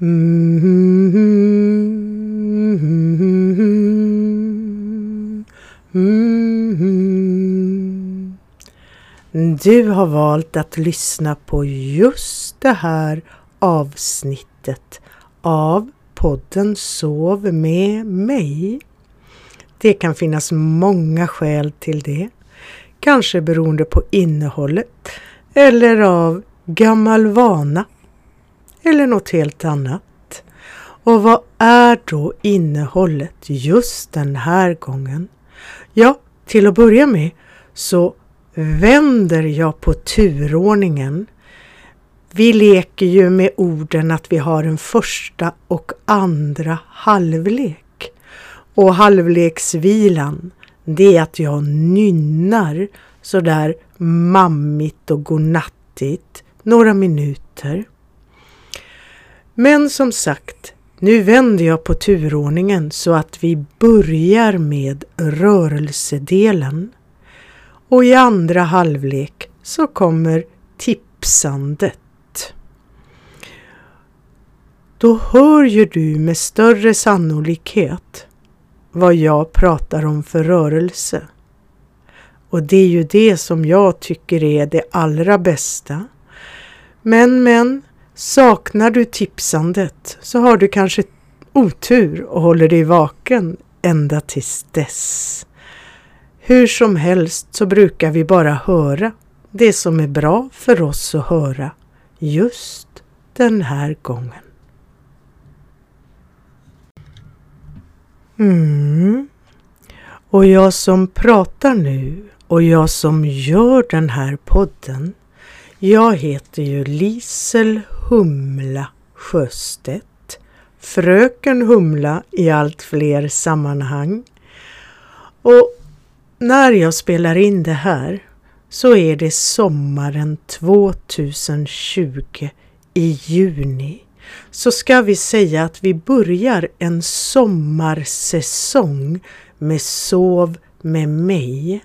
Du har valt att lyssna på just det här avsnittet av podden Sov med mig. Det kan finnas många skäl till det. Kanske beroende på innehållet eller av gammal vana eller något helt annat. Och vad är då innehållet just den här gången? Ja, till att börja med så vänder jag på turordningen. Vi leker ju med orden att vi har en första och andra halvlek. Och halvleksvilan, det är att jag nynnar sådär mammigt och godnattigt några minuter. Men som sagt, nu vänder jag på turordningen så att vi börjar med rörelsedelen. Och i andra halvlek så kommer tipsandet. Då hör ju du med större sannolikhet vad jag pratar om för rörelse. Och det är ju det som jag tycker är det allra bästa. Men, men, saknar du tipsandet så har du kanske otur och håller dig vaken ända tills dess. Hur som helst så brukar vi bara höra det som är bra för oss att höra just den här gången. Mm. Och jag som pratar nu och jag som gör den här podden, jag heter ju Lisel Humla Sjöstedt, Fröken Humla i allt fler sammanhang. Och när jag spelar in det här så är det sommaren 2020 i juni. Så ska vi säga att vi börjar en sommarsäsong med Sov med mig.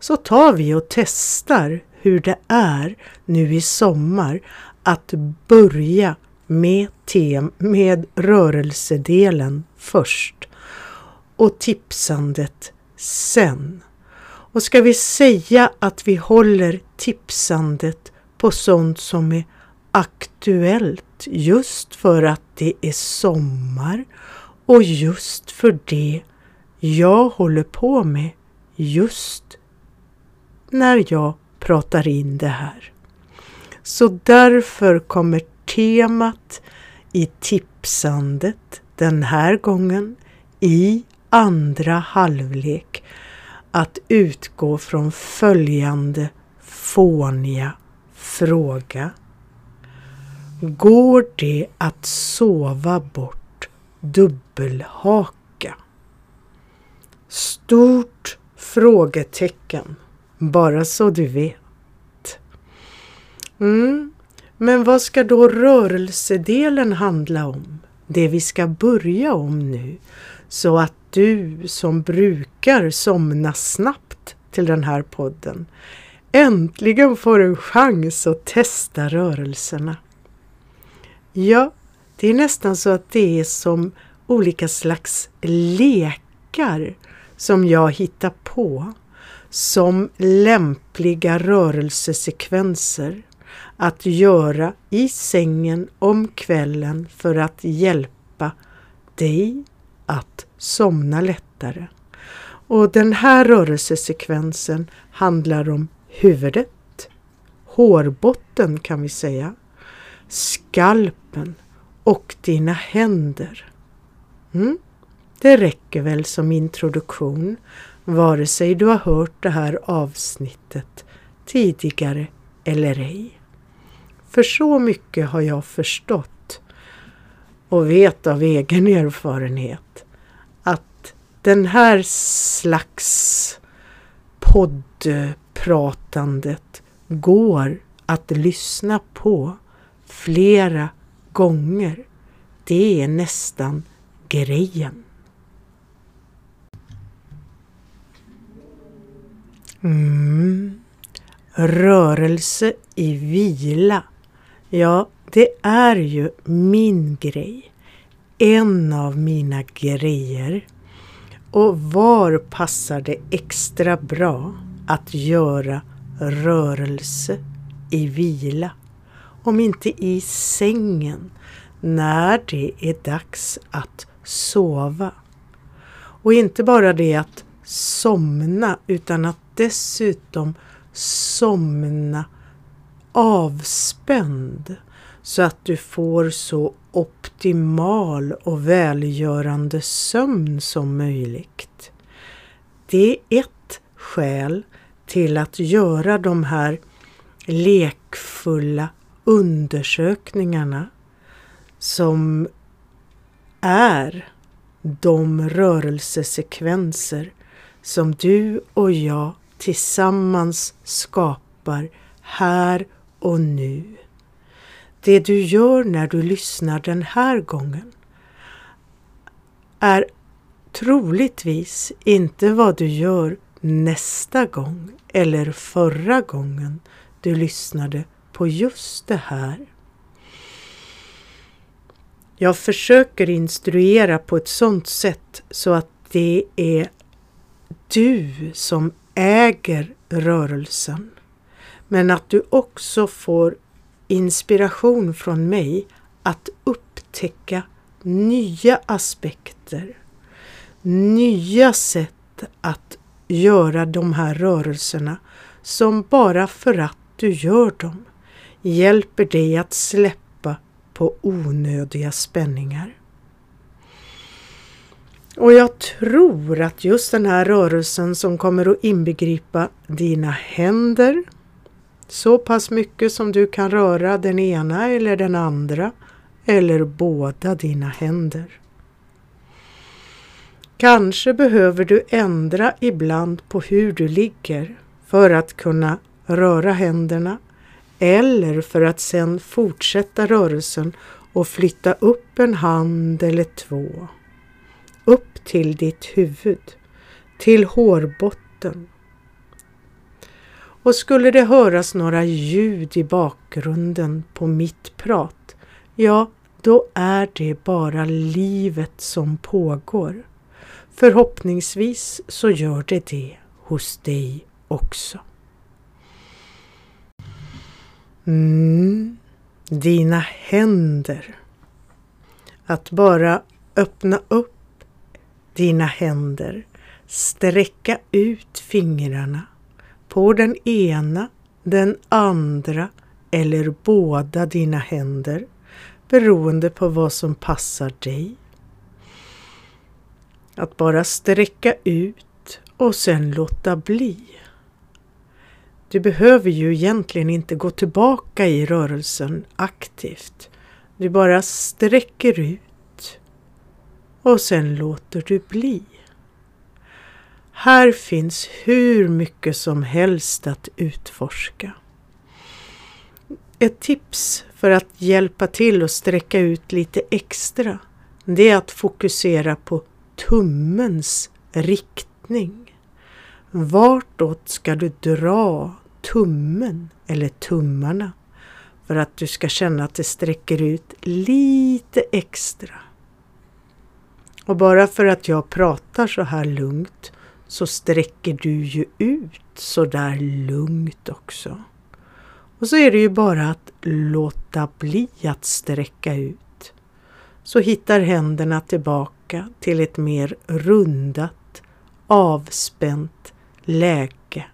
Så tar vi och testar hur det är nu i sommar att börja med, tem med rörelsedelen först och tipsandet sen. Och ska vi säga att vi håller tipsandet på sånt som är aktuellt just för att det är sommar och just för det jag håller på med just när jag pratar in det här. Så därför kommer temat i tipsandet den här gången i andra halvlek att utgå från följande fåniga fråga. Går det att sova bort dubbelhaka? Stort frågetecken, bara så du vet. Mm. Men vad ska då rörelsedelen handla om? Det vi ska börja om nu, så att du som brukar somna snabbt till den här podden äntligen får en chans att testa rörelserna. Ja, det är nästan så att det är som olika slags lekar som jag hittar på som lämpliga rörelsesekvenser att göra i sängen om kvällen för att hjälpa dig att somna lättare. Och den här rörelsesekvensen handlar om huvudet, hårbotten kan vi säga, skalpen och dina händer. Mm? Det räcker väl som introduktion vare sig du har hört det här avsnittet tidigare eller ej. För så mycket har jag förstått och vet av egen erfarenhet att den här slags poddpratandet går att lyssna på flera gånger. Det är nästan grejen. Mm. Rörelse i vila Ja, det är ju min grej. En av mina grejer. Och var passar det extra bra att göra rörelse i vila? Om inte i sängen när det är dags att sova. Och inte bara det att somna utan att dessutom somna avspänd så att du får så optimal och välgörande sömn som möjligt. Det är ett skäl till att göra de här lekfulla undersökningarna som är de rörelsesekvenser som du och jag tillsammans skapar här och nu. Det du gör när du lyssnar den här gången är troligtvis inte vad du gör nästa gång eller förra gången du lyssnade på just det här. Jag försöker instruera på ett sådant sätt så att det är du som äger rörelsen. Men att du också får inspiration från mig att upptäcka nya aspekter, nya sätt att göra de här rörelserna som bara för att du gör dem hjälper dig att släppa på onödiga spänningar. Och jag tror att just den här rörelsen som kommer att inbegripa dina händer, så pass mycket som du kan röra den ena eller den andra eller båda dina händer. Kanske behöver du ändra ibland på hur du ligger för att kunna röra händerna eller för att sedan fortsätta rörelsen och flytta upp en hand eller två. Upp till ditt huvud, till hårbotten. Och skulle det höras några ljud i bakgrunden på mitt prat, ja, då är det bara livet som pågår. Förhoppningsvis så gör det det hos dig också. Mm, dina händer. Att bara öppna upp dina händer, sträcka ut fingrarna på den ena, den andra eller båda dina händer beroende på vad som passar dig. Att bara sträcka ut och sen låta bli. Du behöver ju egentligen inte gå tillbaka i rörelsen aktivt. Du bara sträcker ut och sen låter du bli. Här finns hur mycket som helst att utforska. Ett tips för att hjälpa till att sträcka ut lite extra det är att fokusera på tummens riktning. Vartåt ska du dra tummen eller tummarna för att du ska känna att det sträcker ut lite extra. Och bara för att jag pratar så här lugnt så sträcker du ju ut så där lugnt också. Och så är det ju bara att låta bli att sträcka ut. Så hittar händerna tillbaka till ett mer rundat, avspänt läge.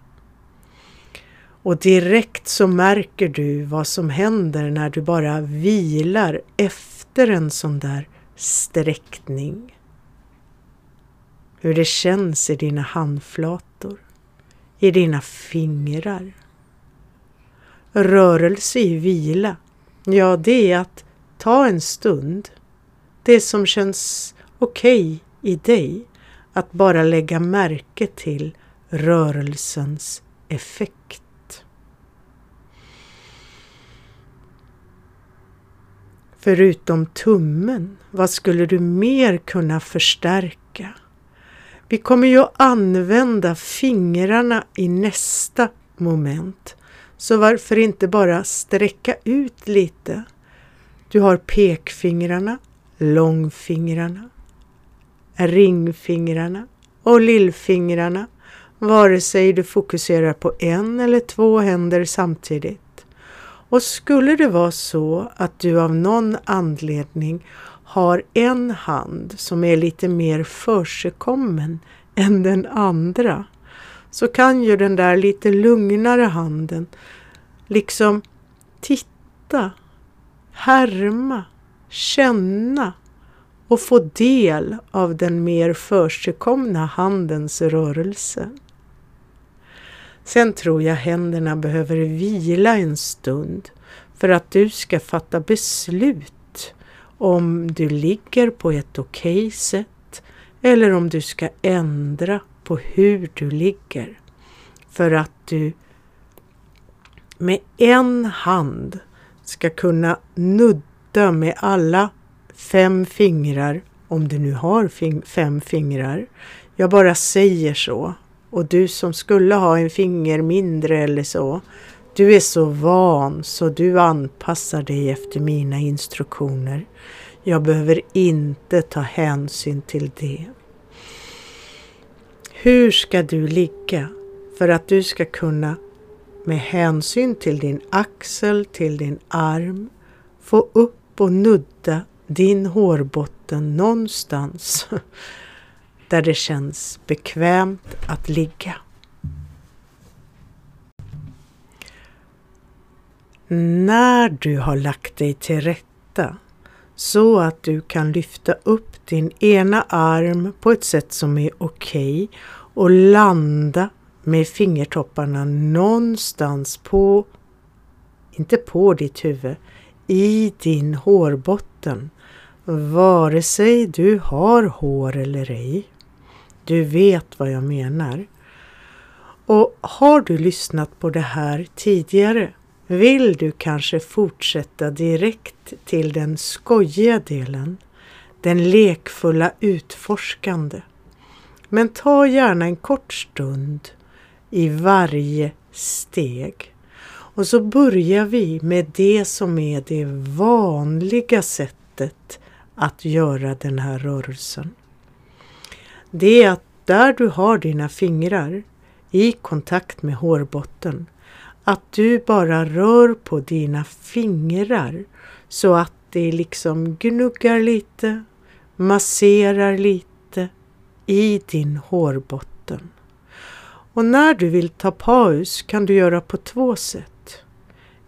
Och direkt så märker du vad som händer när du bara vilar efter en sån där sträckning hur det känns i dina handflator, i dina fingrar. Rörelse i vila, ja det är att ta en stund, det som känns okej okay i dig, att bara lägga märke till rörelsens effekt. Förutom tummen, vad skulle du mer kunna förstärka? Vi kommer ju att använda fingrarna i nästa moment. Så varför inte bara sträcka ut lite? Du har pekfingrarna, långfingrarna, ringfingrarna och lillfingrarna vare sig du fokuserar på en eller två händer samtidigt. Och skulle det vara så att du av någon anledning har en hand som är lite mer försigkommen än den andra så kan ju den där lite lugnare handen liksom titta, härma, känna och få del av den mer försigkomna handens rörelse. Sen tror jag händerna behöver vila en stund för att du ska fatta beslut om du ligger på ett okej okay sätt eller om du ska ändra på hur du ligger. För att du med en hand ska kunna nudda med alla fem fingrar, om du nu har fem fingrar. Jag bara säger så och du som skulle ha en finger mindre eller så, du är så van så du anpassar dig efter mina instruktioner. Jag behöver inte ta hänsyn till det. Hur ska du ligga för att du ska kunna med hänsyn till din axel, till din arm, få upp och nudda din hårbotten någonstans där det känns bekvämt att ligga. När du har lagt dig till rätta så att du kan lyfta upp din ena arm på ett sätt som är okej okay och landa med fingertopparna någonstans på, inte på ditt huvud, i din hårbotten. Vare sig du har hår eller ej. Du vet vad jag menar. Och har du lyssnat på det här tidigare vill du kanske fortsätta direkt till den skojiga delen, den lekfulla utforskande. Men ta gärna en kort stund i varje steg. Och så börjar vi med det som är det vanliga sättet att göra den här rörelsen det är att där du har dina fingrar i kontakt med hårbotten, att du bara rör på dina fingrar så att det liksom gnuggar lite, masserar lite i din hårbotten. Och när du vill ta paus kan du göra på två sätt.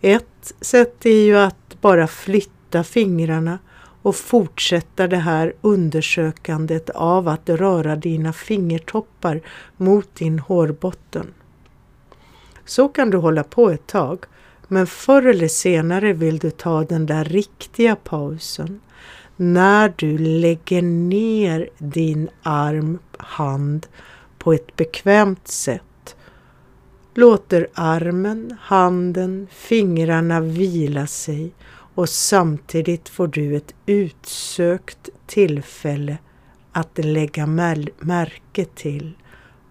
Ett sätt är ju att bara flytta fingrarna och fortsätta det här undersökandet av att röra dina fingertoppar mot din hårbotten. Så kan du hålla på ett tag, men förr eller senare vill du ta den där riktiga pausen när du lägger ner din arm, hand på ett bekvämt sätt. Låter armen, handen, fingrarna vila sig och samtidigt får du ett utsökt tillfälle att lägga märke till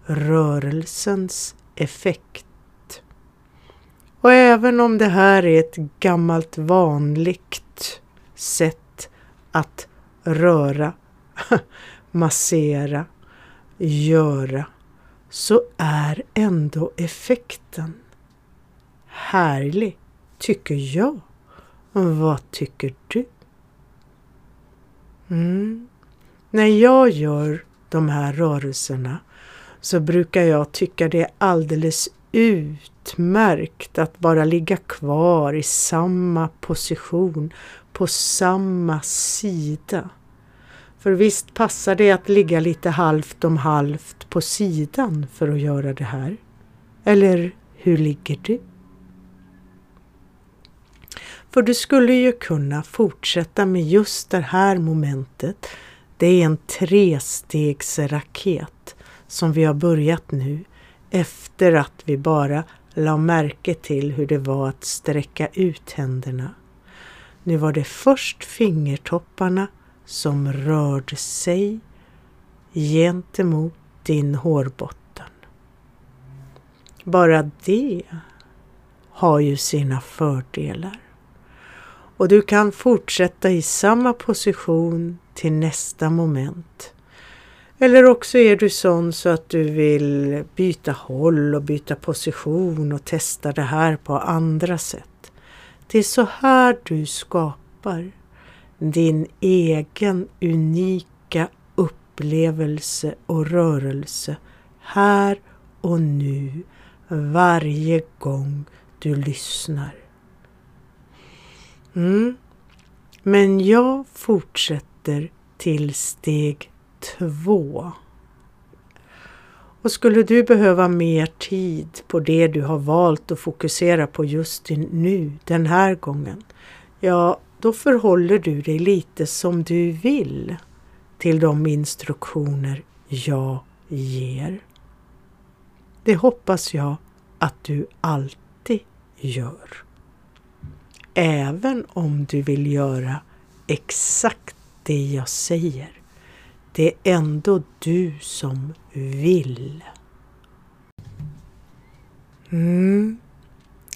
rörelsens effekt. Och även om det här är ett gammalt vanligt sätt att röra, massera, göra, så är ändå effekten härlig, tycker jag. Vad tycker du? Mm. När jag gör de här rörelserna så brukar jag tycka det är alldeles utmärkt att bara ligga kvar i samma position på samma sida. För visst passar det att ligga lite halvt om halvt på sidan för att göra det här? Eller hur ligger du? För du skulle ju kunna fortsätta med just det här momentet. Det är en trestegsraket som vi har börjat nu efter att vi bara la märke till hur det var att sträcka ut händerna. Nu var det först fingertopparna som rörde sig gentemot din hårbotten. Bara det har ju sina fördelar. Och du kan fortsätta i samma position till nästa moment. Eller också är du sån så att du vill byta håll och byta position och testa det här på andra sätt. Det är så här du skapar din egen unika upplevelse och rörelse här och nu varje gång du lyssnar. Mm. Men jag fortsätter till steg två. Och skulle du behöva mer tid på det du har valt att fokusera på just nu, den här gången, ja, då förhåller du dig lite som du vill till de instruktioner jag ger. Det hoppas jag att du alltid gör. Även om du vill göra exakt det jag säger. Det är ändå du som vill. Mm.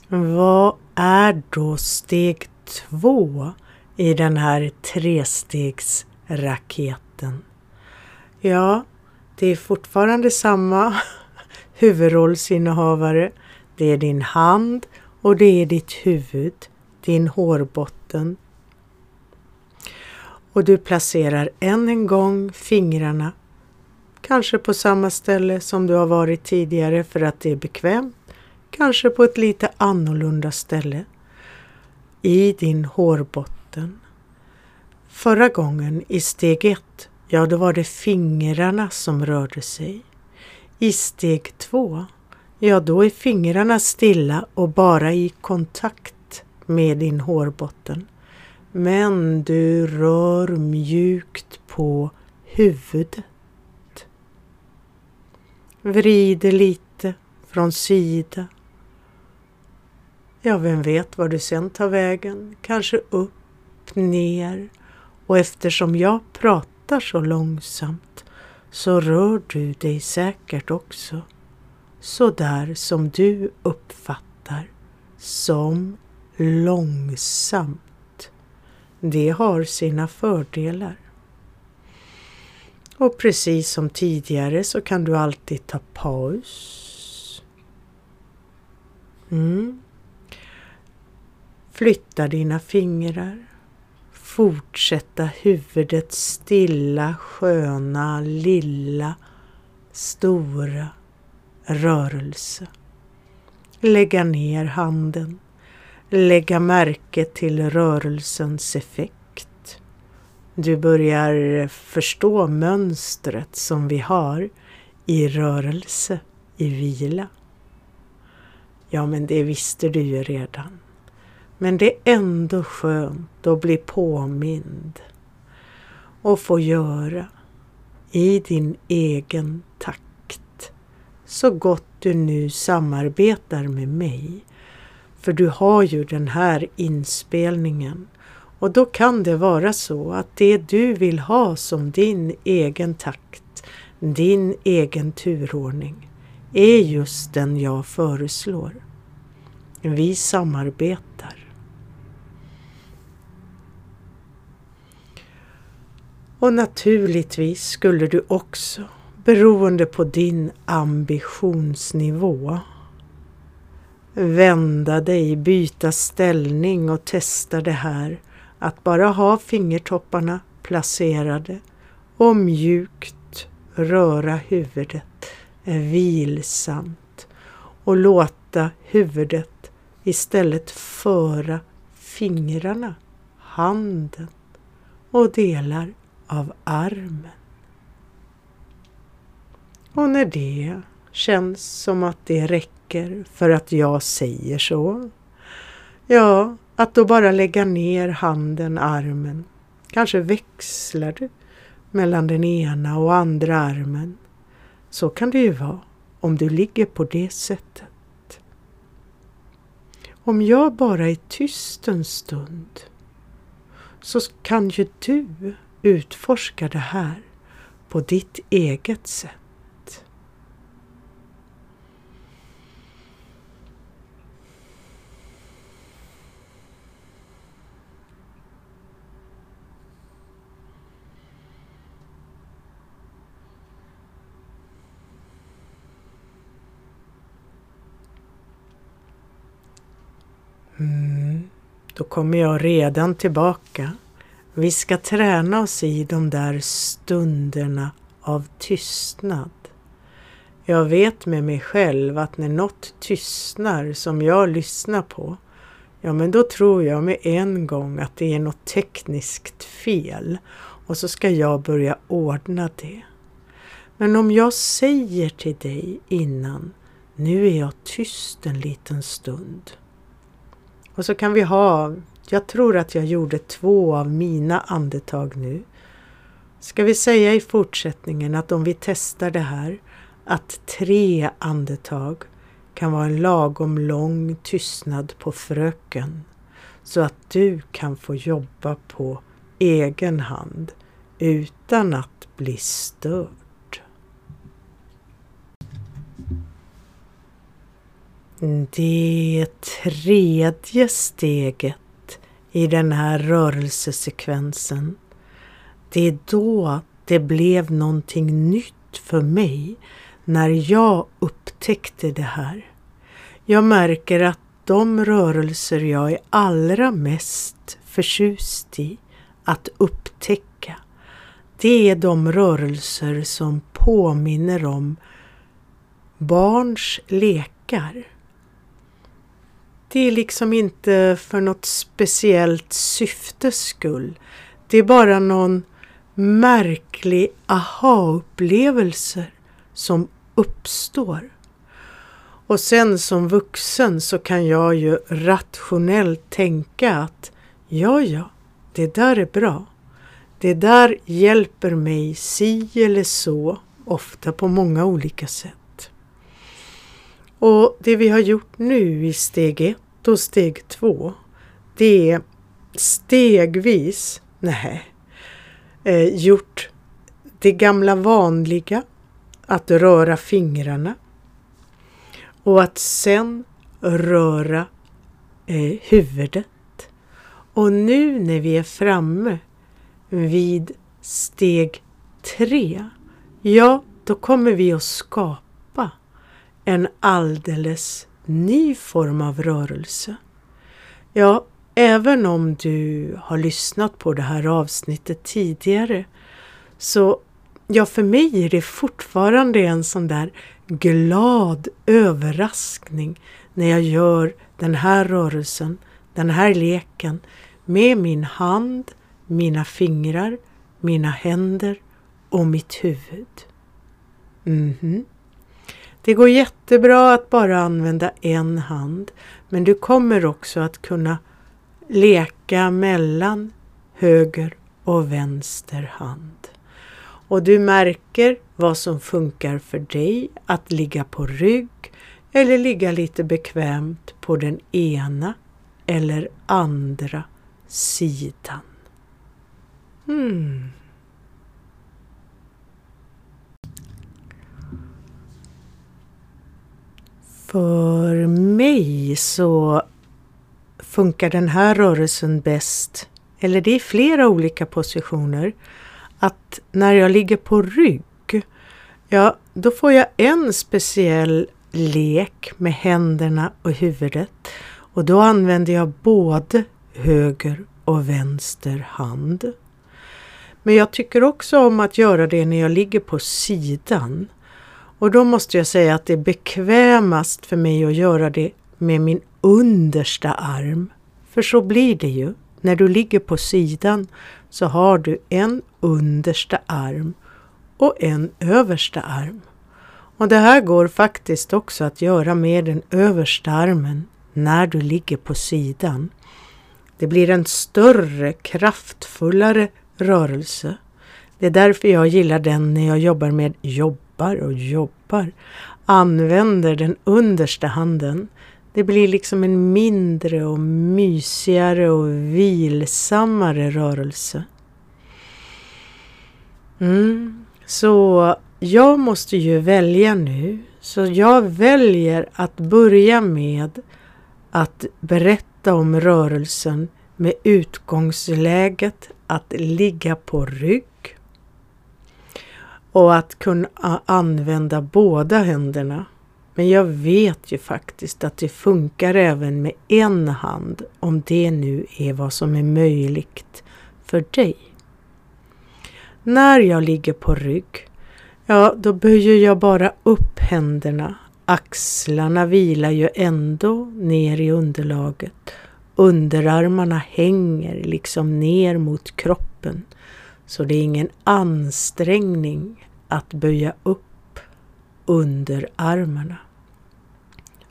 Vad är då steg två i den här trestegsraketen? Ja, det är fortfarande samma huvudrollsinnehavare. Det är din hand och det är ditt huvud, din hårbotten. Och du placerar än en gång fingrarna, kanske på samma ställe som du har varit tidigare för att det är bekvämt, kanske på ett lite annorlunda ställe i din hårbotten. Förra gången i steg ett, ja då var det fingrarna som rörde sig. I steg två, ja då är fingrarna stilla och bara i kontakt med din hårbotten. Men du rör mjukt på huvudet. Vrider lite från sida. Ja, vem vet var du sen tar vägen? Kanske upp, ner och eftersom jag pratar så långsamt så rör du dig säkert också så där som du uppfattar som långsamt. Det har sina fördelar. Och precis som tidigare så kan du alltid ta paus. Mm. Flytta dina fingrar fortsätta huvudets stilla, sköna, lilla, stora rörelse. Lägga ner handen. Lägga märke till rörelsens effekt. Du börjar förstå mönstret som vi har i rörelse, i vila. Ja, men det visste du ju redan. Men det är ändå skönt att bli påmind och få göra i din egen takt så gott du nu samarbetar med mig. För du har ju den här inspelningen och då kan det vara så att det du vill ha som din egen takt, din egen turordning, är just den jag föreslår. Vi samarbetar. Och naturligtvis skulle du också, beroende på din ambitionsnivå, vända dig, byta ställning och testa det här att bara ha fingertopparna placerade och mjukt röra huvudet vilsamt och låta huvudet istället föra fingrarna, handen och delar av armen. Och när det känns som att det räcker för att jag säger så, ja, att då bara lägga ner handen, armen. Kanske växlar du mellan den ena och andra armen. Så kan det ju vara om du ligger på det sättet. Om jag bara är tyst en stund så kan ju du utforska det här på ditt eget sätt. Mm, då kommer jag redan tillbaka. Vi ska träna oss i de där stunderna av tystnad. Jag vet med mig själv att när något tystnar som jag lyssnar på, ja men då tror jag med en gång att det är något tekniskt fel och så ska jag börja ordna det. Men om jag säger till dig innan, nu är jag tyst en liten stund. Och så kan vi ha, jag tror att jag gjorde två av mina andetag nu. Ska vi säga i fortsättningen att om vi testar det här, att tre andetag kan vara en lagom lång tystnad på fröken så att du kan få jobba på egen hand utan att bli störd. Det tredje steget i den här rörelsesekvensen, det är då det blev någonting nytt för mig när jag upptäckte det här. Jag märker att de rörelser jag är allra mest förtjust i att upptäcka, det är de rörelser som påminner om barns lekar. Det är liksom inte för något speciellt syftes skull. Det är bara någon märklig aha-upplevelse som uppstår. Och sen som vuxen så kan jag ju rationellt tänka att ja, ja, det där är bra. Det där hjälper mig si eller så, ofta på många olika sätt. Och det vi har gjort nu i steg ett och steg två, det är stegvis, nej, eh, gjort det gamla vanliga, att röra fingrarna och att sen röra eh, huvudet. Och nu när vi är framme vid steg tre, ja, då kommer vi att skapa en alldeles ny form av rörelse. Ja, även om du har lyssnat på det här avsnittet tidigare så ja, för mig är det fortfarande en sån där glad överraskning när jag gör den här rörelsen, den här leken med min hand, mina fingrar, mina händer och mitt huvud. Mm -hmm. Det går jättebra att bara använda en hand men du kommer också att kunna leka mellan höger och vänster hand. Och du märker vad som funkar för dig att ligga på rygg eller ligga lite bekvämt på den ena eller andra sidan. Hmm. För mig så funkar den här rörelsen bäst, eller det är flera olika positioner, att när jag ligger på rygg, ja då får jag en speciell lek med händerna och huvudet och då använder jag både höger och vänster hand. Men jag tycker också om att göra det när jag ligger på sidan. Och då måste jag säga att det är bekvämast för mig att göra det med min understa arm. För så blir det ju. När du ligger på sidan så har du en understa arm och en översta arm. Och det här går faktiskt också att göra med den översta armen när du ligger på sidan. Det blir en större, kraftfullare rörelse. Det är därför jag gillar den när jag jobbar med jobb jobbar och jobbar använder den understa handen. Det blir liksom en mindre och mysigare och vilsammare rörelse. Mm. Så jag måste ju välja nu. Så jag väljer att börja med att berätta om rörelsen med utgångsläget att ligga på rygg och att kunna använda båda händerna Men jag vet ju faktiskt att det funkar även med en hand om det nu är vad som är möjligt för dig. När jag ligger på rygg, ja då böjer jag bara upp händerna. Axlarna vilar ju ändå ner i underlaget. Underarmarna hänger liksom ner mot kroppen. Så det är ingen ansträngning att böja upp underarmarna.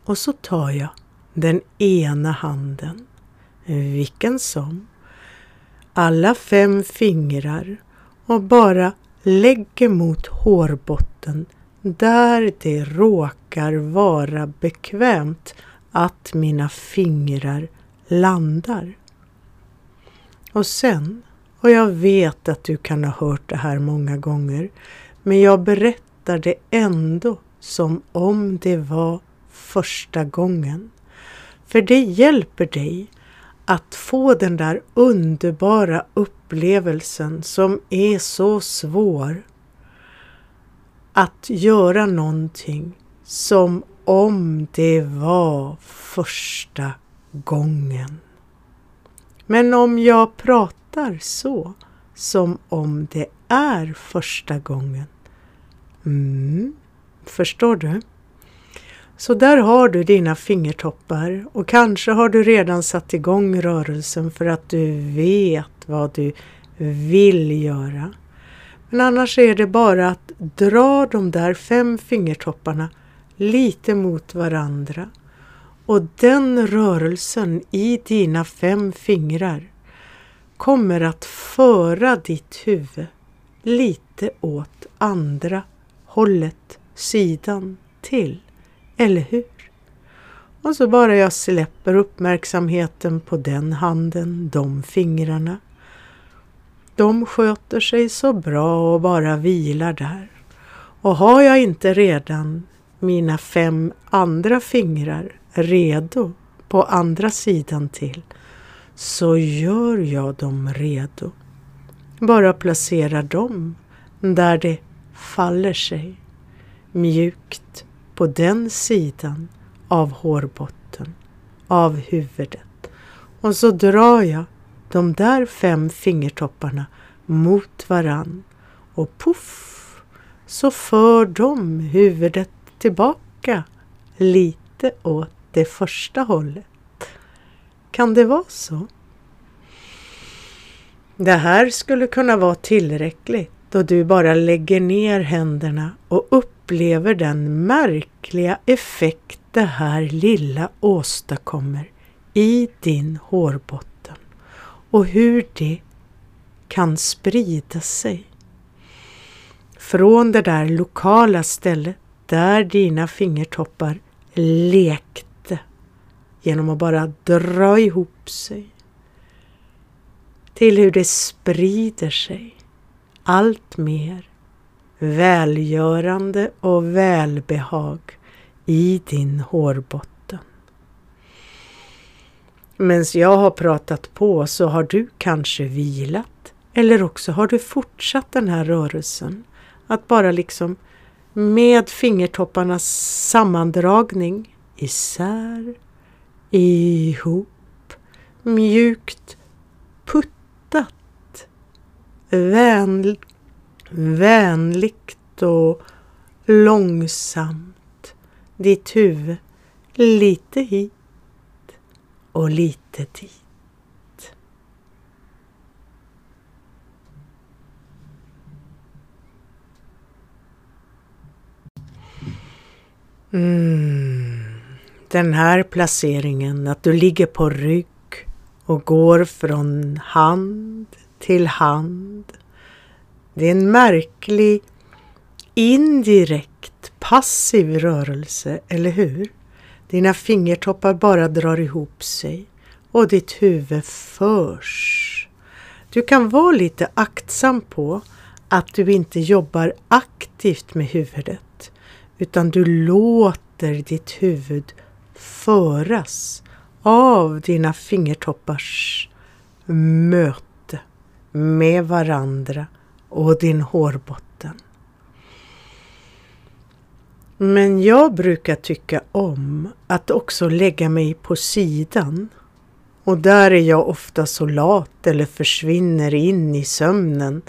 Och så tar jag den ena handen, vilken som, alla fem fingrar och bara lägger mot hårbotten där det råkar vara bekvämt att mina fingrar landar. Och sen, och jag vet att du kan ha hört det här många gånger, men jag berättar det ändå som om det var första gången. För det hjälper dig att få den där underbara upplevelsen som är så svår. Att göra någonting som om det var första gången. Men om jag pratar så, som om det är första gången. Mm, förstår du? Så där har du dina fingertoppar och kanske har du redan satt igång rörelsen för att du vet vad du vill göra. Men annars är det bara att dra de där fem fingertopparna lite mot varandra och den rörelsen i dina fem fingrar kommer att föra ditt huvud lite åt andra hållet, sidan till. Eller hur? Och så bara jag släpper uppmärksamheten på den handen, de fingrarna. De sköter sig så bra och bara vilar där. Och har jag inte redan mina fem andra fingrar redo på andra sidan till så gör jag dem redo. Bara placera dem där det faller sig mjukt på den sidan av hårbotten, av huvudet. Och så drar jag de där fem fingertopparna mot varann och puff så för de huvudet tillbaka lite åt det första hållet. Kan det vara så? Det här skulle kunna vara tillräckligt då du bara lägger ner händerna och upplever den märkliga effekt det här lilla åstadkommer i din hårbotten och hur det kan sprida sig. Från det där lokala stället där dina fingertoppar lekte genom att bara dra ihop sig till hur det sprider sig allt mer välgörande och välbehag i din hårbotten. Medan jag har pratat på så har du kanske vilat eller också har du fortsatt den här rörelsen. Att bara liksom med fingertopparnas sammandragning isär, ihop, mjukt puttat, vän, vänligt och långsamt ditt huvud lite hit och lite dit. Mm. Den här placeringen, att du ligger på rygg och går från hand till hand. Det är en märklig indirekt passiv rörelse, eller hur? Dina fingertoppar bara drar ihop sig och ditt huvud förs. Du kan vara lite aktsam på att du inte jobbar aktivt med huvudet utan du låter ditt huvud föras av dina fingertoppars möte med varandra och din hårbotten. Men jag brukar tycka om att också lägga mig på sidan. Och där är jag ofta så lat eller försvinner in i sömnen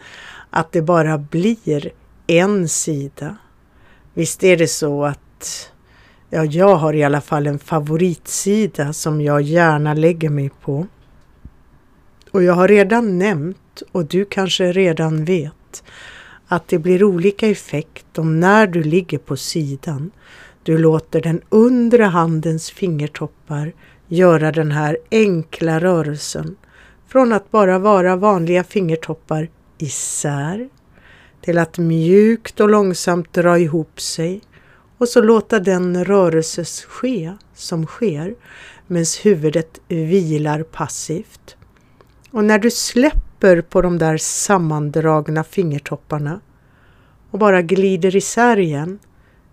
att det bara blir en sida. Visst är det så att ja, jag har i alla fall en favoritsida som jag gärna lägger mig på. Och jag har redan nämnt, och du kanske redan vet, att det blir olika effekt om när du ligger på sidan. Du låter den undre handens fingertoppar göra den här enkla rörelsen från att bara vara vanliga fingertoppar isär till att mjukt och långsamt dra ihop sig och så låta den rörelse ske som sker medan huvudet vilar passivt. Och när du släpper på de där sammandragna fingertopparna och bara glider isär igen,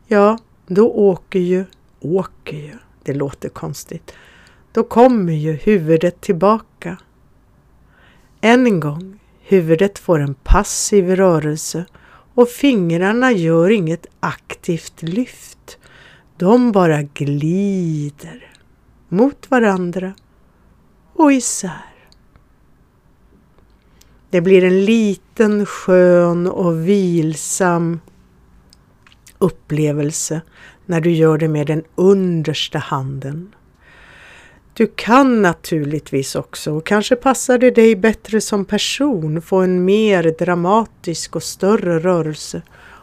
ja, då åker ju, åker ju, det låter konstigt, då kommer ju huvudet tillbaka. Än en gång, huvudet får en passiv rörelse och fingrarna gör inget aktivt lyft. De bara glider mot varandra och isär. Det blir en liten skön och vilsam upplevelse när du gör det med den understa handen. Du kan naturligtvis också, och kanske passar det dig bättre som person, få en mer dramatisk och större rörelse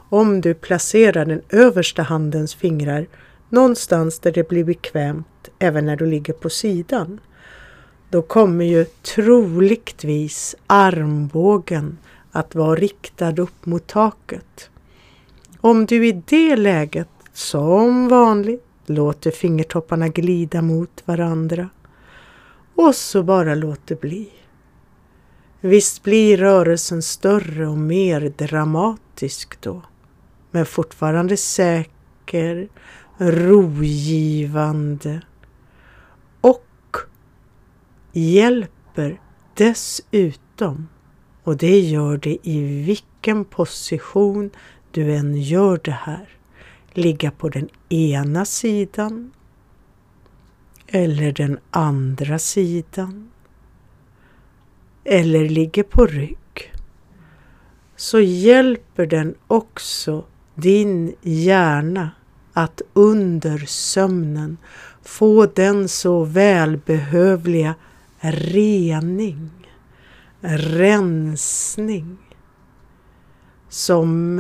om du placerar den översta handens fingrar någonstans där det blir bekvämt även när du ligger på sidan. Då kommer ju troligtvis armbågen att vara riktad upp mot taket. Om du i det läget, som vanligt, låter fingertopparna glida mot varandra. Och så bara låter bli. Visst blir rörelsen större och mer dramatisk då, men fortfarande säker, rogivande. Och hjälper dessutom, och det gör det i vilken position du än gör det här, ligga på den ena sidan eller den andra sidan eller ligger på rygg så hjälper den också din hjärna att under sömnen få den så välbehövliga rening, rensning som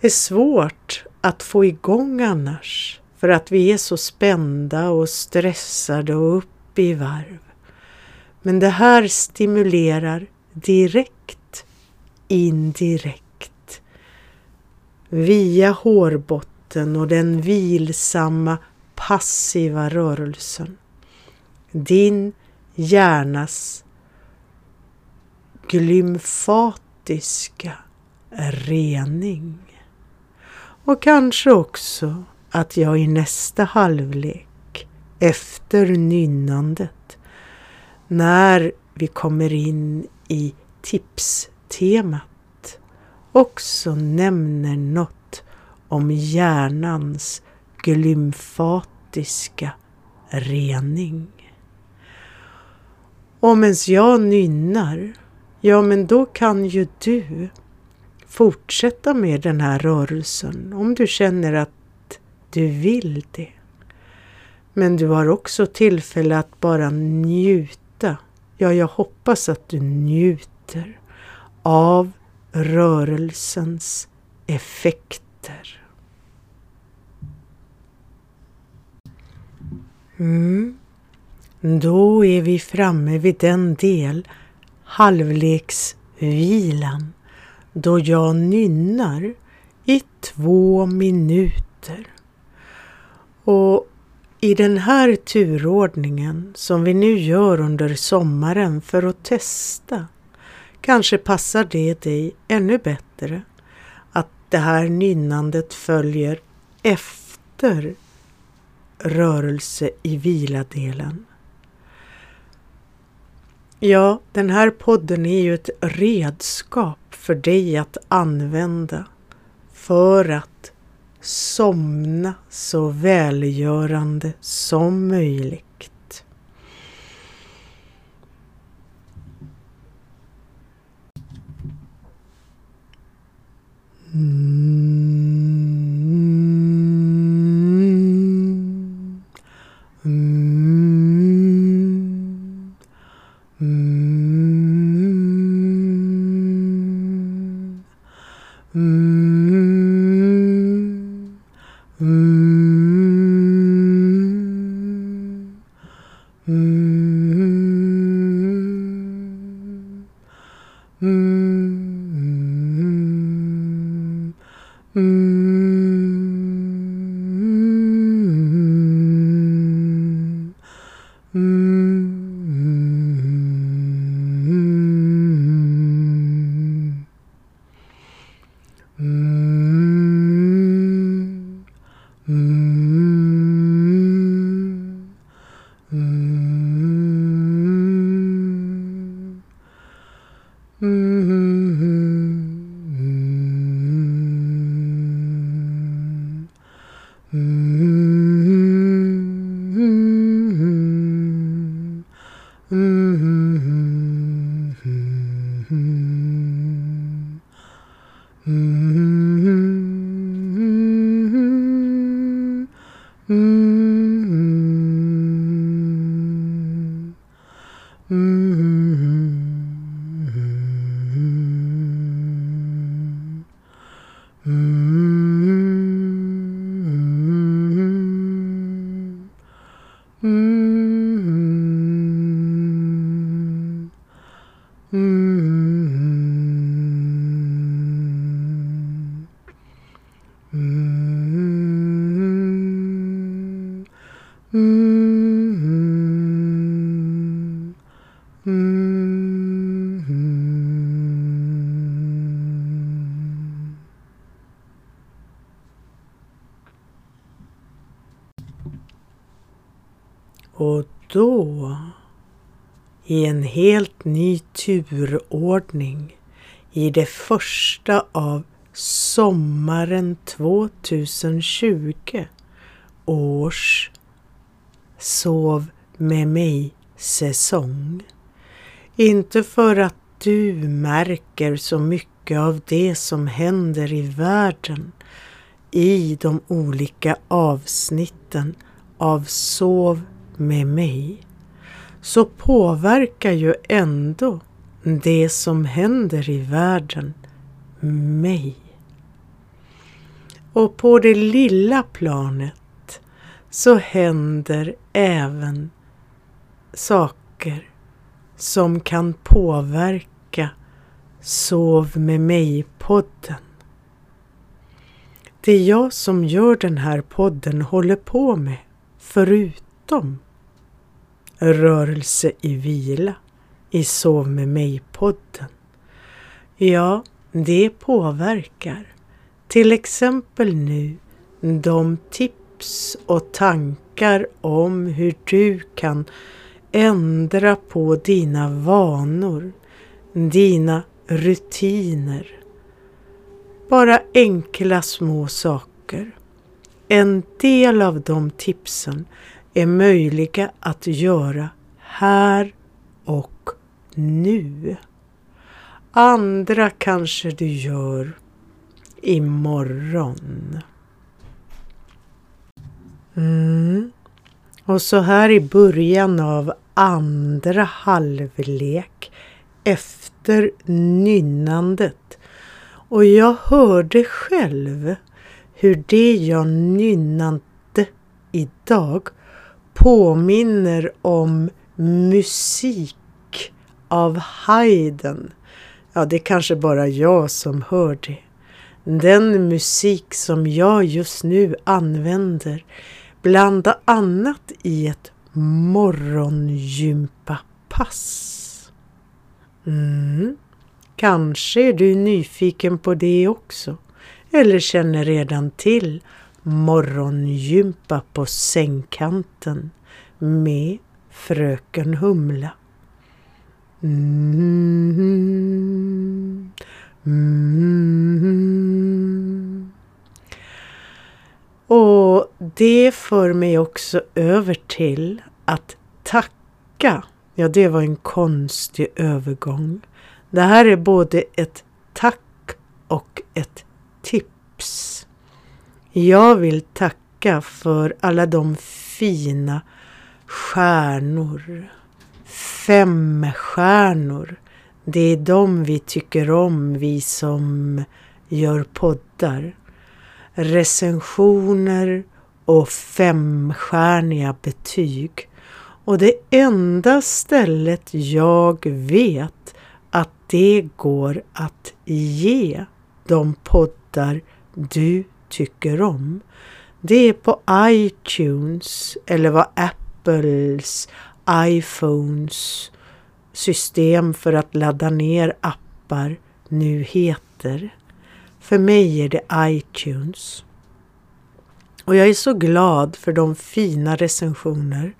är svårt att få igång annars för att vi är så spända och stressade och upp i varv. Men det här stimulerar direkt, indirekt, via hårbotten och den vilsamma passiva rörelsen. Din hjärnas glymfatiska rening. Och kanske också att jag i nästa halvlek, efter nynnandet, när vi kommer in i tipstemat, också nämner något om hjärnans glymfatiska rening. Och medan jag nynnar, ja men då kan ju du fortsätta med den här rörelsen om du känner att du vill det. Men du har också tillfälle att bara njuta. Ja, jag hoppas att du njuter av rörelsens effekter. Mm. Då är vi framme vid den del, halvleksvilan, då jag nynnar i två minuter. Och i den här turordningen som vi nu gör under sommaren för att testa kanske passar det dig ännu bättre att det här nynnandet följer efter rörelse i viladelen. Ja, den här podden är ju ett redskap för dig att använda för att somna så välgörande som möjligt. Mm. Helt ny turordning, i det första av sommaren 2020 års Sov med mig-säsong. Inte för att du märker så mycket av det som händer i världen i de olika avsnitten av Sov med mig så påverkar ju ändå det som händer i världen mig. Och på det lilla planet så händer även saker som kan påverka Sov med mig-podden. Det jag som gör den här podden håller på med, förutom Rörelse i vila i Sov med mig-podden. Ja, det påverkar till exempel nu de tips och tankar om hur du kan ändra på dina vanor, dina rutiner. Bara enkla små saker. En del av de tipsen är möjliga att göra här och nu. Andra kanske du gör imorgon. Mm. Och så här i början av andra halvlek efter nynnandet. Och jag hörde själv hur det jag nynnade idag påminner om musik av Haydn. Ja, det är kanske bara jag som hör det. Den musik som jag just nu använder bland annat i ett morgongympapass. Mm. Kanske är du nyfiken på det också eller känner redan till morgongympa på sängkanten med Fröken Humla. Mm. Mm. det för mig också över till att tacka. Ja, det var en konstig övergång. Det här är både ett tack och ett tips. Jag vill tacka för alla de fina stjärnor, femstjärnor. Det är de vi tycker om, vi som gör poddar. Recensioner och femstjärniga betyg. Och det enda stället jag vet att det går att ge de poddar du tycker om. Det är på iTunes eller vad Apples iPhones system för att ladda ner appar nu heter. För mig är det iTunes. Och jag är så glad för de fina recensioner.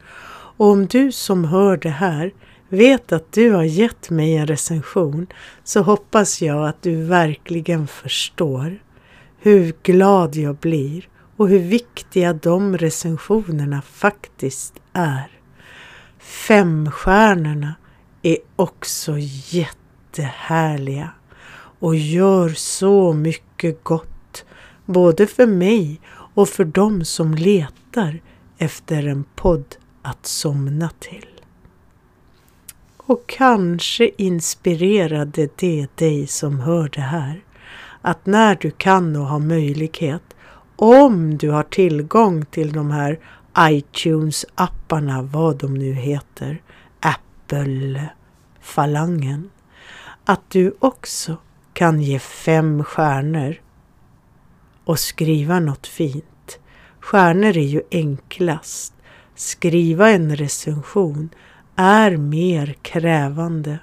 Och om du som hör det här vet att du har gett mig en recension så hoppas jag att du verkligen förstår hur glad jag blir och hur viktiga de recensionerna faktiskt är. Femstjärnorna är också jättehärliga och gör så mycket gott både för mig och för dem som letar efter en podd att somna till. Och kanske inspirerade det dig som hör det här att när du kan och har möjlighet, om du har tillgång till de här iTunes-apparna, vad de nu heter, Apple-falangen, att du också kan ge fem stjärnor och skriva något fint. Stjärnor är ju enklast. Skriva en recension är mer krävande.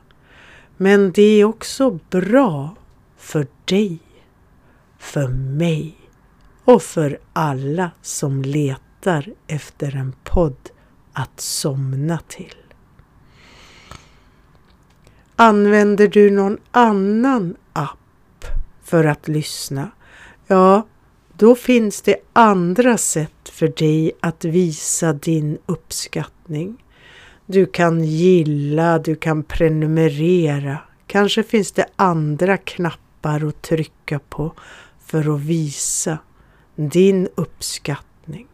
Men det är också bra för dig, för mig och för alla som letar efter en podd att somna till. Använder du någon annan app för att lyssna? Ja, då finns det andra sätt för dig att visa din uppskattning. Du kan gilla, du kan prenumerera. Kanske finns det andra knappar att trycka på för att visa din uppskattning.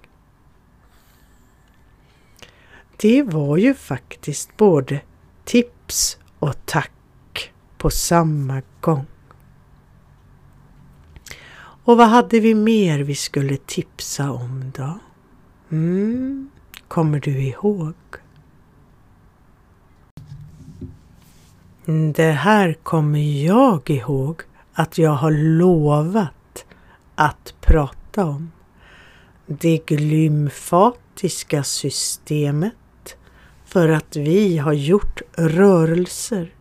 Det var ju faktiskt både tips och tack på samma gång. Och vad hade vi mer vi skulle tipsa om då? Mm, kommer du ihåg? Det här kommer jag ihåg att jag har lovat att prata om. Det glymfatiska systemet för att vi har gjort rörelser.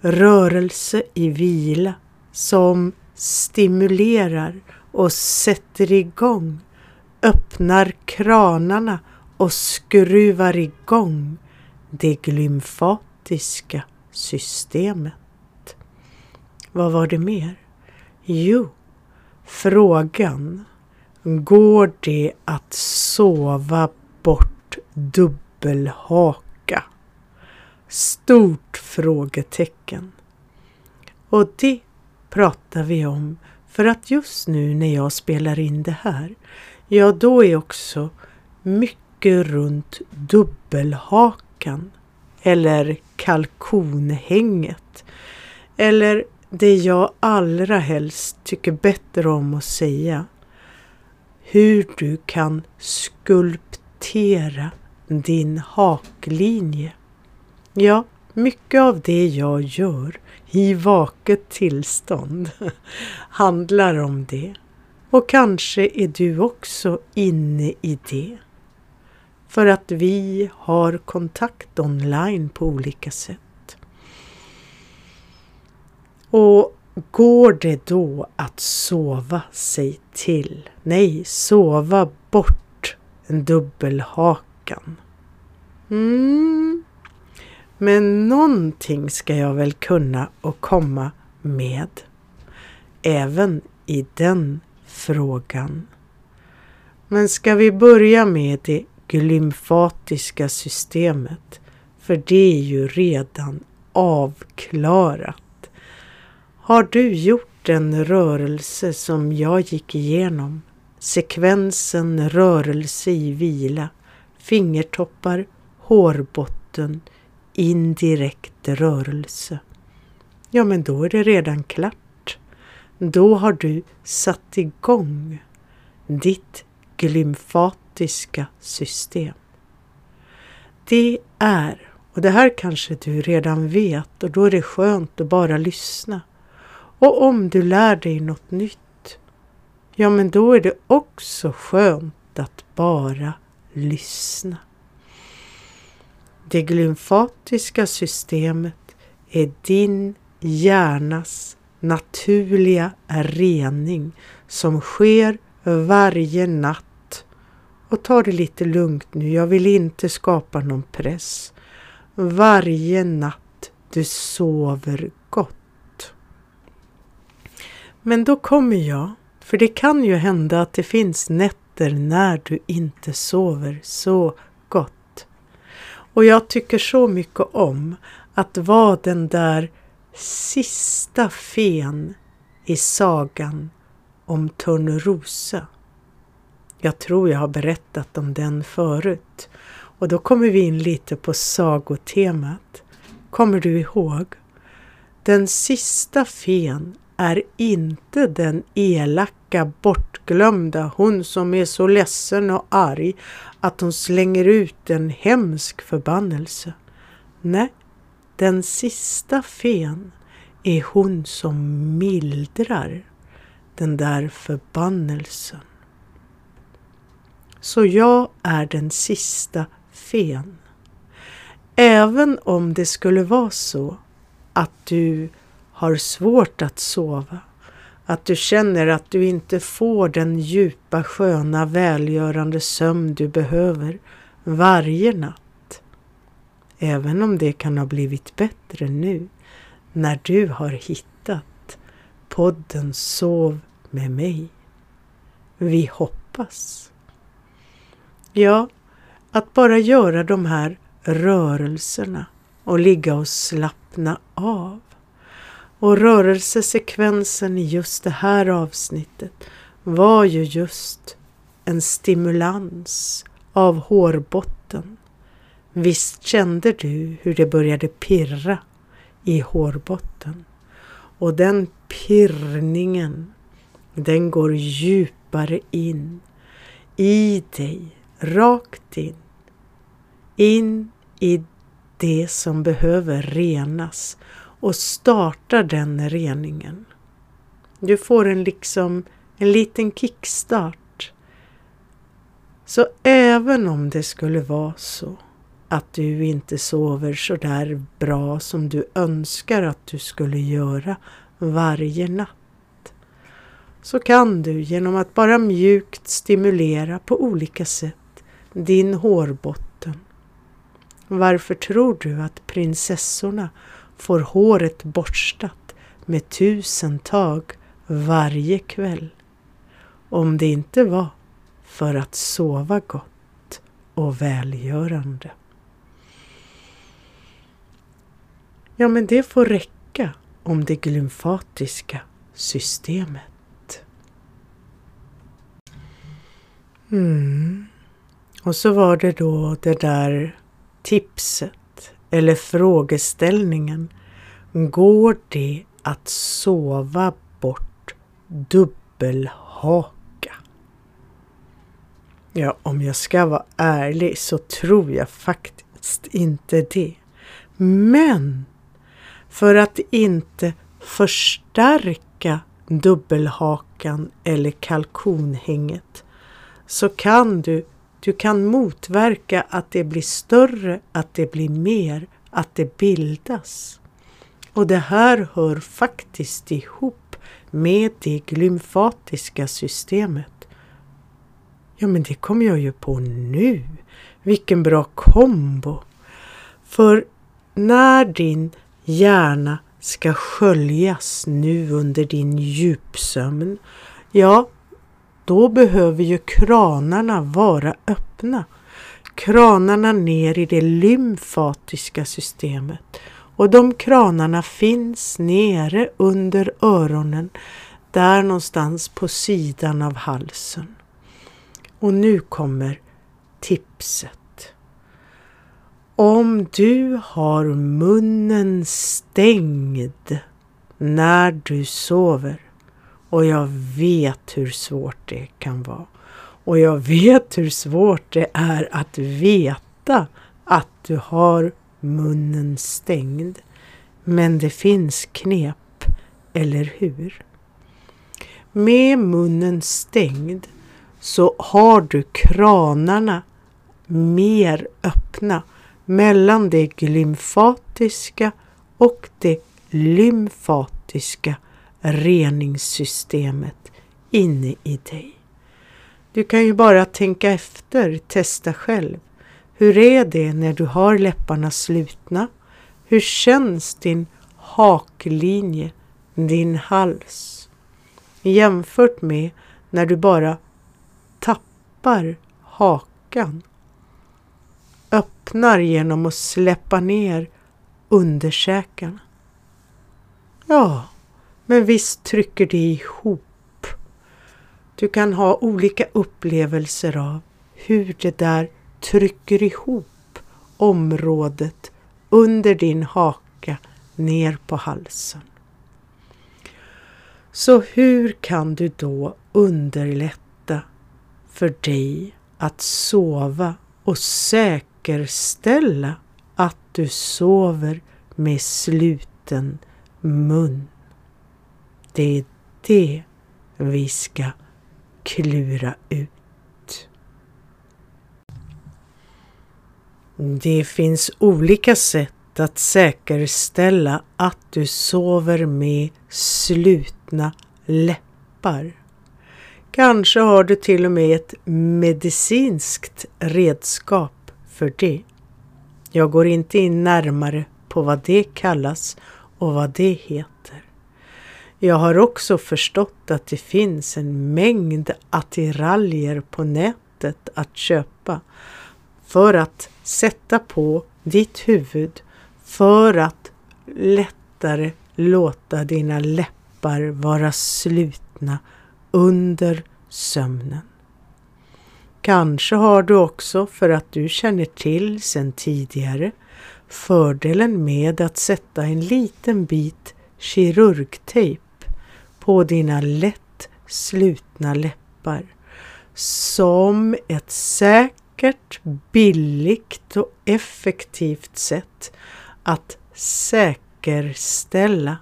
Rörelse i vila som stimulerar och sätter igång, öppnar kranarna och skruvar igång det glymfatiska systemet. Vad var det mer? Jo, frågan Går det att sova bort dubbelhaka? Stort frågetecken. Och det pratar vi om för att just nu när jag spelar in det här, ja då är också mycket runt dubbelhakan eller kalkonhänget eller det jag allra helst tycker bättre om att säga. Hur du kan skulptera din haklinje. Ja, mycket av det jag gör i vaket tillstånd handlar om det. Och kanske är du också inne i det. För att vi har kontakt online på olika sätt. Och går det då att sova sig till? Nej, sova bort en dubbelhakan. Mm. Men någonting ska jag väl kunna och komma med. Även i den frågan. Men ska vi börja med det glymfatiska systemet? För det är ju redan avklarat. Har du gjort den rörelse som jag gick igenom? Sekvensen rörelse i vila, fingertoppar, hårbotten, indirekt rörelse. Ja, men då är det redan klart. Då har du satt igång ditt glymfatiska system. Det är, och det här kanske du redan vet och då är det skönt att bara lyssna. Och om du lär dig något nytt, ja men då är det också skönt att bara lyssna. Det glymfatiska systemet är din hjärnas naturliga rening som sker varje natt. Och ta det lite lugnt nu, jag vill inte skapa någon press. Varje natt du sover gott. Men då kommer jag, för det kan ju hända att det finns nätter när du inte sover så gott. Och jag tycker så mycket om att vara den där sista fen i sagan om Törnrosa. Jag tror jag har berättat om den förut. Och då kommer vi in lite på sagotemat. Kommer du ihåg? Den sista fen är inte den elaka, bortglömda, hon som är så ledsen och arg att hon slänger ut en hemsk förbannelse. Nej, den sista fen är hon som mildrar den där förbannelsen. Så jag är den sista fen. Även om det skulle vara så att du har svårt att sova, att du känner att du inte får den djupa, sköna, välgörande sömn du behöver varje natt. Även om det kan ha blivit bättre nu när du har hittat podden Sov med mig. Vi hoppas. Ja, att bara göra de här rörelserna och ligga och slappna av. Och rörelsesekvensen i just det här avsnittet var ju just en stimulans av hårbotten. Visst kände du hur det började pirra i hårbotten? Och den pirrningen, den går djupare in i dig, rakt in. In i det som behöver renas och startar den reningen. Du får en liksom en liten kickstart. Så även om det skulle vara så att du inte sover så där bra som du önskar att du skulle göra varje natt, så kan du genom att bara mjukt stimulera på olika sätt din hårbotten. Varför tror du att prinsessorna får håret borstat med tusen tag varje kväll? Om det inte var för att sova gott och välgörande. Ja, men det får räcka om det glymfatiska systemet. Mm. Och så var det då det där tipset eller frågeställningen. Går det att sova bort dubbelhaka? Ja, om jag ska vara ärlig så tror jag faktiskt inte det. Men för att inte förstärka dubbelhakan eller kalkonhänget så kan du, du kan motverka att det blir större, att det blir mer, att det bildas. Och det här hör faktiskt ihop med det glymfatiska systemet. Ja, men det kom jag ju på nu. Vilken bra kombo! För när din hjärna ska sköljas nu under din djupsömn, ja, då behöver ju kranarna vara öppna. Kranarna ner i det lymfatiska systemet. Och de kranarna finns nere under öronen, där någonstans på sidan av halsen. Och nu kommer tipset. Om du har munnen stängd när du sover och jag vet hur svårt det kan vara. Och jag vet hur svårt det är att veta att du har munnen stängd. Men det finns knep, eller hur? Med munnen stängd så har du kranarna mer öppna mellan det glymfatiska och det lymfatiska reningssystemet inne i dig. Du kan ju bara tänka efter, testa själv. Hur är det när du har läpparna slutna? Hur känns din haklinje, din hals? Jämfört med när du bara tappar hakan. Öppnar genom att släppa ner underkäkarna. Ja, men visst trycker det ihop. Du kan ha olika upplevelser av hur det där trycker ihop området under din haka ner på halsen. Så hur kan du då underlätta för dig att sova och säkerställa att du sover med sluten mun? Det är det vi ska klura ut. Det finns olika sätt att säkerställa att du sover med slutna läppar. Kanske har du till och med ett medicinskt redskap för det. Jag går inte in närmare på vad det kallas och vad det heter. Jag har också förstått att det finns en mängd attiraljer på nätet att köpa för att sätta på ditt huvud för att lättare låta dina läppar vara slutna under sömnen. Kanske har du också, för att du känner till sedan tidigare, fördelen med att sätta en liten bit kirurgtejp på dina lätt slutna läppar som ett säkert, billigt och effektivt sätt att säkerställa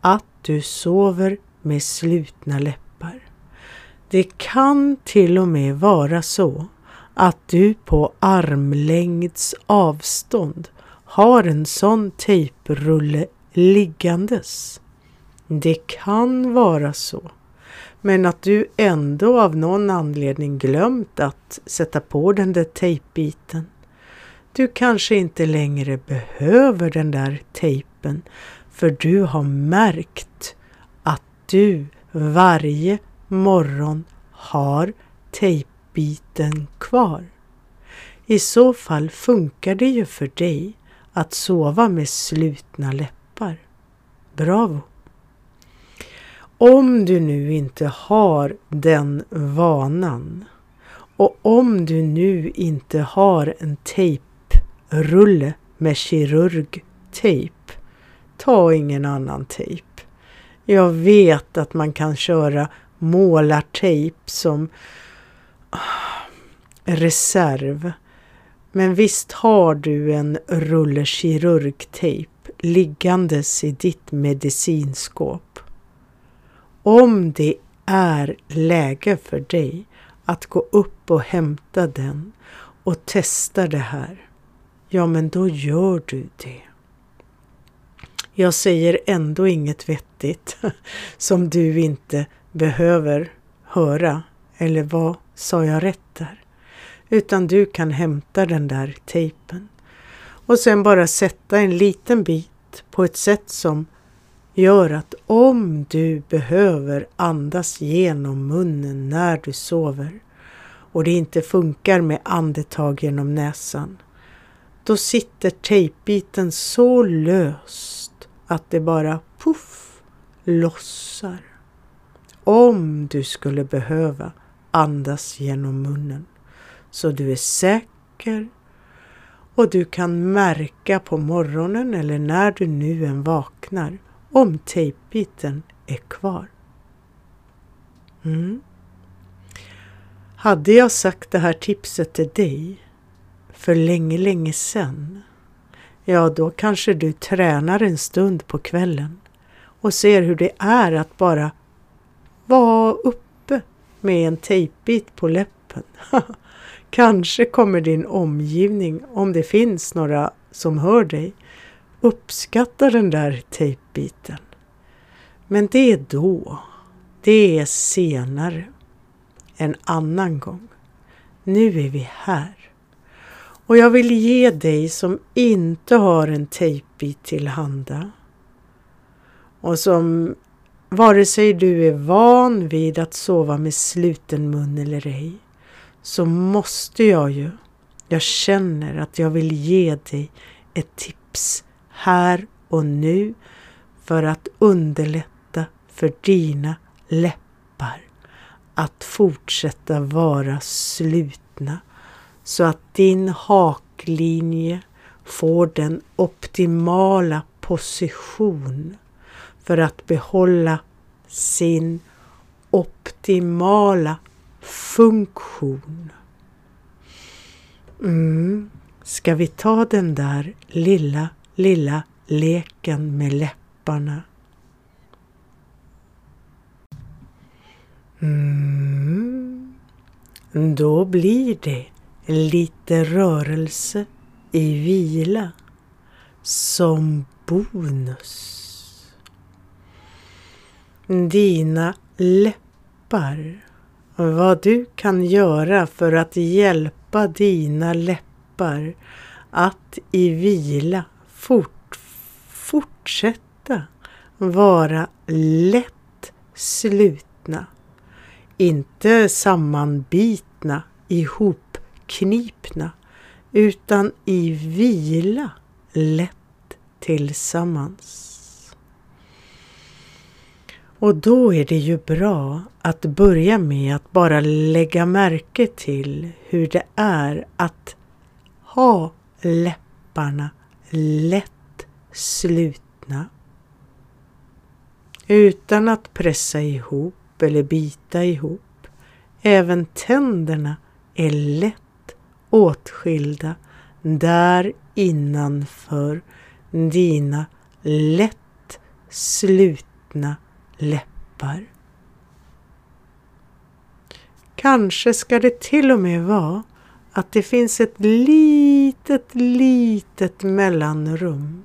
att du sover med slutna läppar. Det kan till och med vara så att du på armlängds avstånd har en sån tejprulle liggandes. Det kan vara så. Men att du ändå av någon anledning glömt att sätta på den där tejpbiten. Du kanske inte längre behöver den där tejpen för du har märkt att du varje morgon har tejpbiten kvar. I så fall funkar det ju för dig att sova med slutna läppar. Bravo! Om du nu inte har den vanan och om du nu inte har en tejprulle med kirurgtejp, ta ingen annan tejp. Jag vet att man kan köra målartejp som ah, reserv. Men visst har du en rulle kirurgtejp liggandes i ditt medicinskåp om det är läge för dig att gå upp och hämta den och testa det här, ja men då gör du det. Jag säger ändå inget vettigt som du inte behöver höra. Eller vad sa jag rätt där? Utan du kan hämta den där tejpen och sen bara sätta en liten bit på ett sätt som gör att om du behöver andas genom munnen när du sover och det inte funkar med andetag genom näsan, då sitter tejpbiten så löst att det bara puff lossar. Om du skulle behöva andas genom munnen så du är säker och du kan märka på morgonen eller när du nu än vaknar om tejpbiten är kvar. Mm. Hade jag sagt det här tipset till dig för länge, länge sedan, ja då kanske du tränar en stund på kvällen och ser hur det är att bara vara uppe med en tejpbit på läppen. kanske kommer din omgivning, om det finns några som hör dig, uppskatta den där tejpbiten. Men det är då. Det är senare. En annan gång. Nu är vi här. Och jag vill ge dig som inte har en tejpbit tillhanda och som vare sig du är van vid att sova med sluten mun eller ej, så måste jag ju, jag känner att jag vill ge dig ett tips här och nu för att underlätta för dina läppar att fortsätta vara slutna så att din haklinje får den optimala position för att behålla sin optimala funktion. Mm. Ska vi ta den där lilla, lilla leken med läpparna? Mm. Då blir det lite rörelse i vila som bonus. Dina läppar. Vad du kan göra för att hjälpa dina läppar att i vila fort, fortsätta vara lätt slutna. Inte sammanbitna, ihopknipna, utan i vila lätt tillsammans. Och då är det ju bra att börja med att bara lägga märke till hur det är att ha läpparna lätt slutna. Utan att pressa ihop eller bita ihop. Även tänderna är lätt åtskilda där innanför dina lätt slutna läppar. Kanske ska det till och med vara att det finns ett litet, litet mellanrum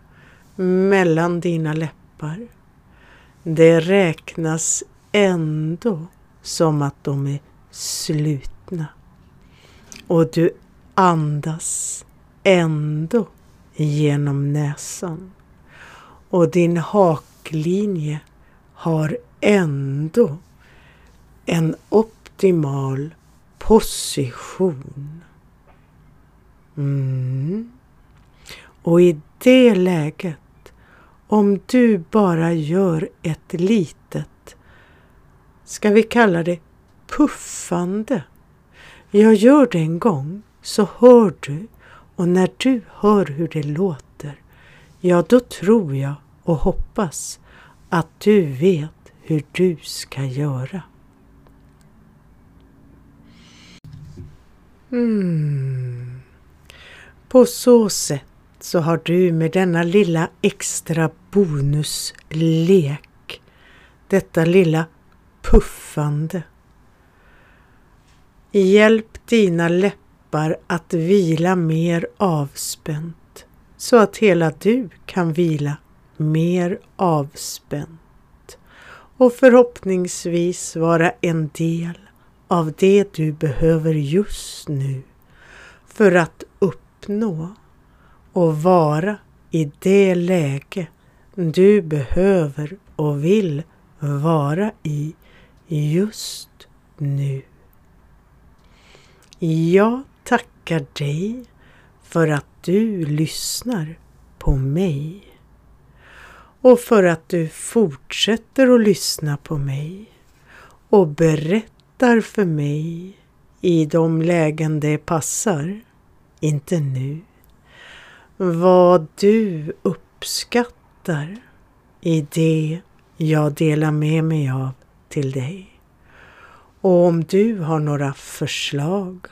mellan dina läppar. Det räknas ändå som att de är slutna. Och du andas ändå genom näsan. Och din haklinje har ändå en optimal position. Mm. Och i det läget, om du bara gör ett litet, ska vi kalla det puffande. Jag gör det en gång så hör du och när du hör hur det låter, ja då tror jag och hoppas att du vet hur du ska göra. Mm. På så sätt så har du med denna lilla extra bonuslek, detta lilla puffande, hjälp dina läppar att vila mer avspänt så att hela du kan vila mer avspänt och förhoppningsvis vara en del av det du behöver just nu för att uppnå och vara i det läge du behöver och vill vara i just nu. Jag tackar dig för att du lyssnar på mig och för att du fortsätter att lyssna på mig och berättar för mig i de lägen det passar, inte nu, vad du uppskattar i det jag delar med mig av till dig. Och om du har några förslag,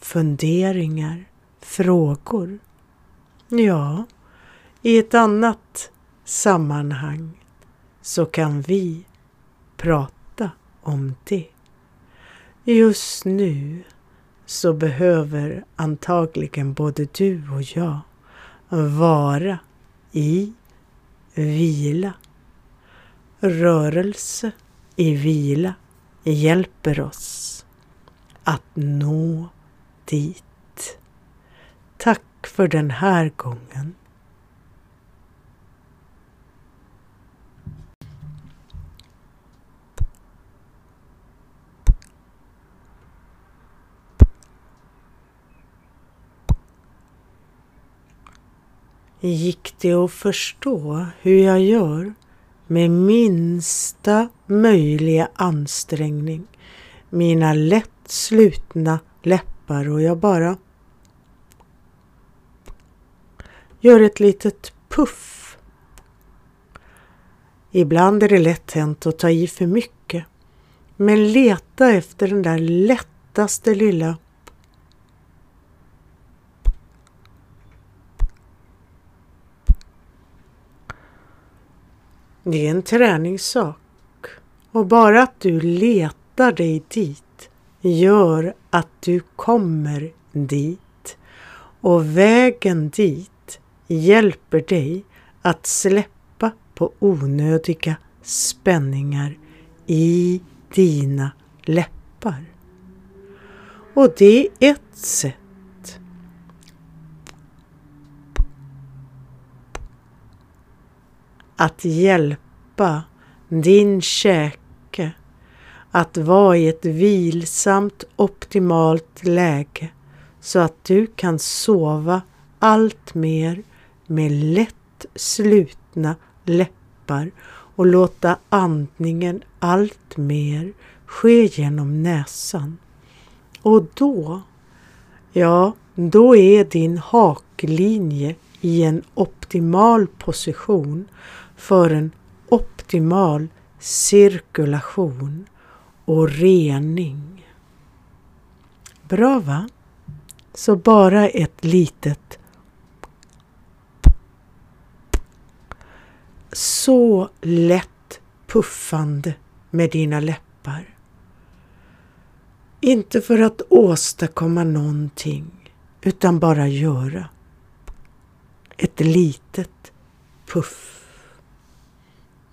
funderingar, frågor, ja, i ett annat sammanhang så kan vi prata om det. Just nu så behöver antagligen både du och jag vara i vila. Rörelse i vila hjälper oss att nå dit. Tack för den här gången. Gick det att förstå hur jag gör med minsta möjliga ansträngning mina lätt slutna läppar och jag bara gör ett litet puff. Ibland är det lätt hänt att ta i för mycket. Men leta efter den där lättaste lilla Det är en träningssak och bara att du letar dig dit gör att du kommer dit och vägen dit hjälper dig att släppa på onödiga spänningar i dina läppar. Och det är ett sätt att hjälpa din käke att vara i ett vilsamt optimalt läge så att du kan sova allt mer med lätt slutna läppar och låta andningen allt mer ske genom näsan. Och då, ja, då är din haklinje i en optimal position för en optimal cirkulation och rening. Bra va? Så bara ett litet så lätt puffande med dina läppar. Inte för att åstadkomma någonting utan bara göra. Ett litet puff.